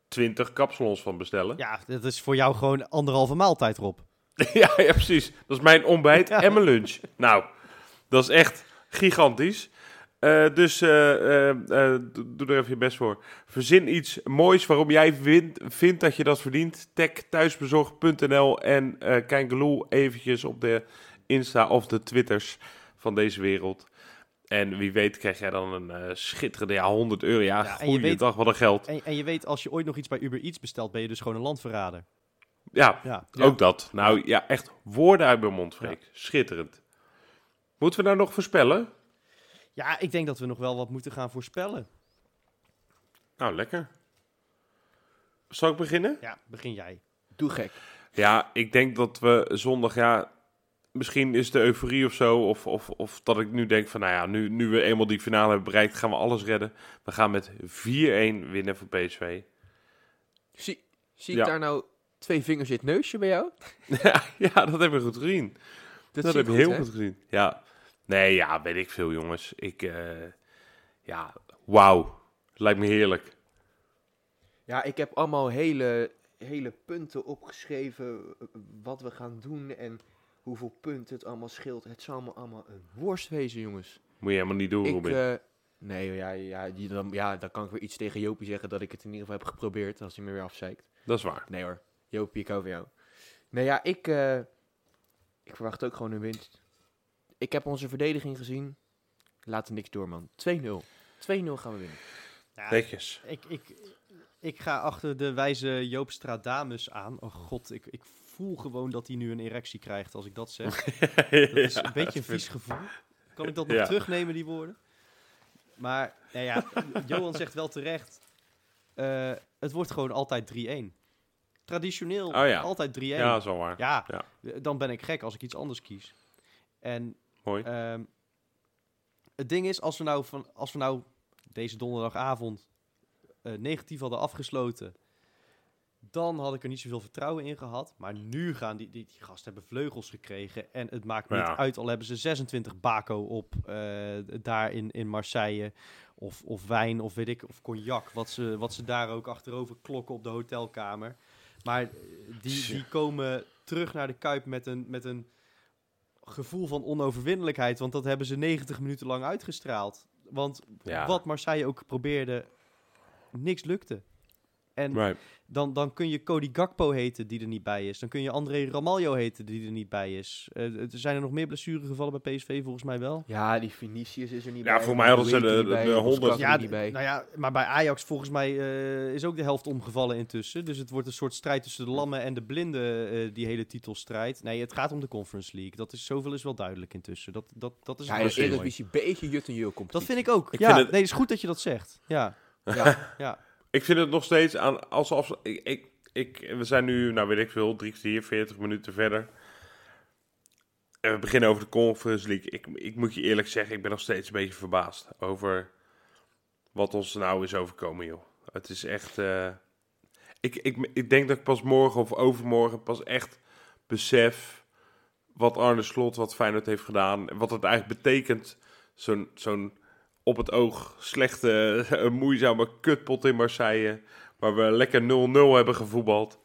20 kapsalons van bestellen.
Ja, dat is voor jou gewoon anderhalve maaltijd, Rob.
ja, ja, precies. Dat is mijn ontbijt
Ja.
en mijn lunch. Nou, dat is echt gigantisch. Eh, dus eh, eh, doe er even je best voor. Verzin iets moois waarom jij vindt, vindt dat je dat verdient. Tag thuisbezorgd.nl en kijk geloel eventjes op de Insta of de Twitters van deze wereld. En wie weet krijg jij dan een schitterende ja, 100 euro. Ja,
Ja,
goeiedag, wat een geld.
En, en je weet, als je ooit nog iets bij Uber Eats bestelt, ben je dus gewoon een landverrader.
Ja,
Ja.
Ook dat. Nou ja, echt woorden uit mijn mond, Freek. Schitterend. Moeten we nou nog voorspellen?
Ja, ik denk dat we nog wel wat moeten gaan voorspellen.
Nou, lekker. Zal ik beginnen?
Ja, begin jij.
Doe gek.
Ja, ik denk dat we zondag, ja, misschien is de euforie of zo, of, of, of dat ik nu denk van, nou ja, nu, nu we eenmaal die finale hebben bereikt, gaan we alles redden. We gaan met 4-1 winnen voor PSV.
Zie, zie
Ja.
ik daar nou twee vingers in het neusje bij jou?
ja, dat heb je goed gezien. Dat,
zie
heb
ik
heel
hè?
goed gezien. Ja. Nee, ja, weet ik veel, jongens. Ik, eh, ja, wauw. Lijkt me heerlijk.
Ja, ik heb allemaal hele, hele punten opgeschreven. eh, Wat we gaan doen en hoeveel punten het allemaal scheelt. Het zal me allemaal een worst wezen, jongens.
Moet je helemaal niet doen,
Ik,
Robin.
eh, nee, ja, ja, die, dan, ja, dan kan ik weer iets tegen Jopie zeggen dat ik het in ieder geval heb geprobeerd. Als hij me weer afzeikt.
Dat is waar.
Nee hoor, Jopie, ik hou van jou. Nee ja, ik, eh, ik verwacht ook gewoon een winst. Ik heb onze verdediging gezien. Laat er niks door, man. 2-0. 2-0 gaan we winnen.
Ja,
Netjes.
ik, ik, ik ga achter de wijze Joop Stradamus aan. Oh god, ik, ik voel gewoon dat hij nu een erectie krijgt als ik dat zeg. Dat is een beetje een vies gevoel. Kan ik dat nog
Ja.
terugnemen, die woorden? Maar, nou ja, Johan zegt wel terecht. eh, het wordt gewoon altijd 3-1. Traditioneel
Oh ja.
altijd 3-1.
Ja, wel waar.
Ja,
Ja.
dan ben ik gek als ik iets anders kies. En
Mooi.
ehm, het ding is, als we nou, van, als we nou deze donderdagavond eh, negatief hadden afgesloten, dan had ik er niet zoveel vertrouwen in gehad. Maar nu gaan die, die, die gasten hebben vleugels gekregen. En het maakt niet
Ja.
uit, al hebben ze 26 bako op eh, daar in, in Marseille. Of, of wijn, of weet ik, of cognac. Wat ze, wat ze daar ook achterover klokken op de hotelkamer. Maar die, die komen terug naar de Kuip met een, met een gevoel van onoverwinnelijkheid. Want dat hebben ze 90 minuten lang uitgestraald. Want
Ja.
wat Marseille ook probeerde, niks lukte. En
Right.
dan, dan kun je Cody Gakpo heten die er niet bij is. Dan kun je André Ramaljo heten die er niet bij is. Eh, er zijn er nog meer blessuregevallen bij PSV volgens mij wel.
Ja, die Vinicius is er niet
Ja,
bij.
voor mij hadden ze de-
die bij?
de- de
Moscat
100.
er
Ja,
niet bij.
nou ja, maar bij Ajax volgens mij eh, is ook de helft omgevallen intussen. Dus het wordt een soort strijd tussen de lammen en de blinden, eh, die hele titelstrijd. Nee, het gaat om de Conference League. Dat is, zoveel is wel duidelijk intussen. Dat, dat, dat is
Ja. Eredivisie beetje jut en jul
Dat vind ik ook.
Ik
ja,
vind het-
nee, het is goed dat je dat zegt. Ja,
Ja,
ja.
Ik vind het nog steeds aan alsof ik, ik, ik, we zijn nu, nou weet ik veel, drie kwartier, 40 minuten verder. En we beginnen over de Conference League. Ik, ik moet je eerlijk zeggen, ik ben nog steeds een beetje verbaasd over wat ons nou is overkomen, joh. Het is echt. eh, ik, ik, ik denk dat ik pas morgen of overmorgen pas echt besef wat Arne Slot, wat Feyenoord heeft gedaan. En wat het eigenlijk betekent zo'n zo'n op het oog slechte, moeizame kutpot in Marseille. Waar we lekker 0-0 hebben gevoetbald.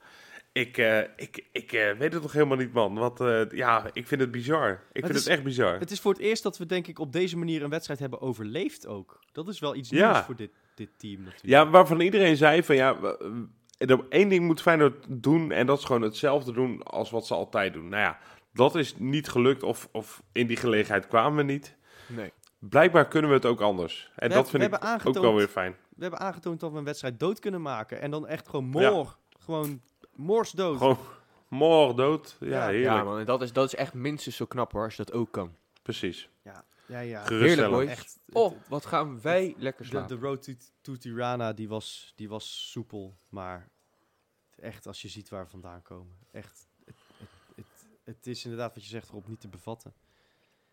Ik, eh, ik, ik eh, weet het nog helemaal niet, man. Want eh, ja, ik vind het bizar. Ik vind
is-
het echt bizar.
Het is voor het eerst dat we denk ik op deze manier een wedstrijd hebben overleefd ook. Dat is wel iets
Ja.
nieuws voor dit, dit team natuurlijk.
Ja, waarvan iedereen zei van ja, één ding moet Feyenoord doen en dat is gewoon hetzelfde doen als wat ze altijd doen. Nou ja, dat is niet gelukt of, of in die gelegenheid kwamen we niet.
Nee.
Blijkbaar kunnen we het ook anders. En
We
dat
hebben-
vind ik ook wel weer fijn.
We hebben aangetoond dat we een wedstrijd dood kunnen maken. En dan echt gewoon
Ja.
moor. Gewoon.
Gewoon morgen dood. Ja,
Ja.
heerlijk.
Ja, man. en Dat is, dat is echt minstens zo knap hoor, als je dat ook kan.
Precies.
Ja, ja. ja.
Geruststellend.
boys.
Echt,
Oh, wat gaan wij lekker
de,
slapen.
de road to, to Tirana, die was, die was soepel. Maar echt, als je ziet waar we vandaan komen. Echt, het, het, het, het is inderdaad wat je zegt erop niet te bevatten.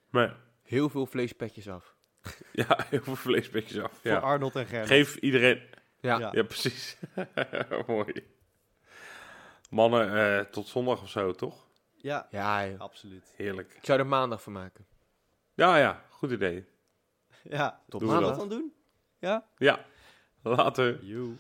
Maar
Heel veel vleespetjes af.
ja, heel veel vleespetjes af.
Voor
Ja.
Arnold en Gernot.
Geef iedereen...
Ja.
Ja.
Ja, precies. Mooi. Mannen, eh, tot zondag of zo, toch?
Ja,
Ja, joh.
absoluut.
Heerlijk.
ik zou er maandag van maken.
Ja, ja, goed idee.
Ja,
Tot
Doen we
we
maandag.
dat dan doen? Ja?
Ja, later.
Joe.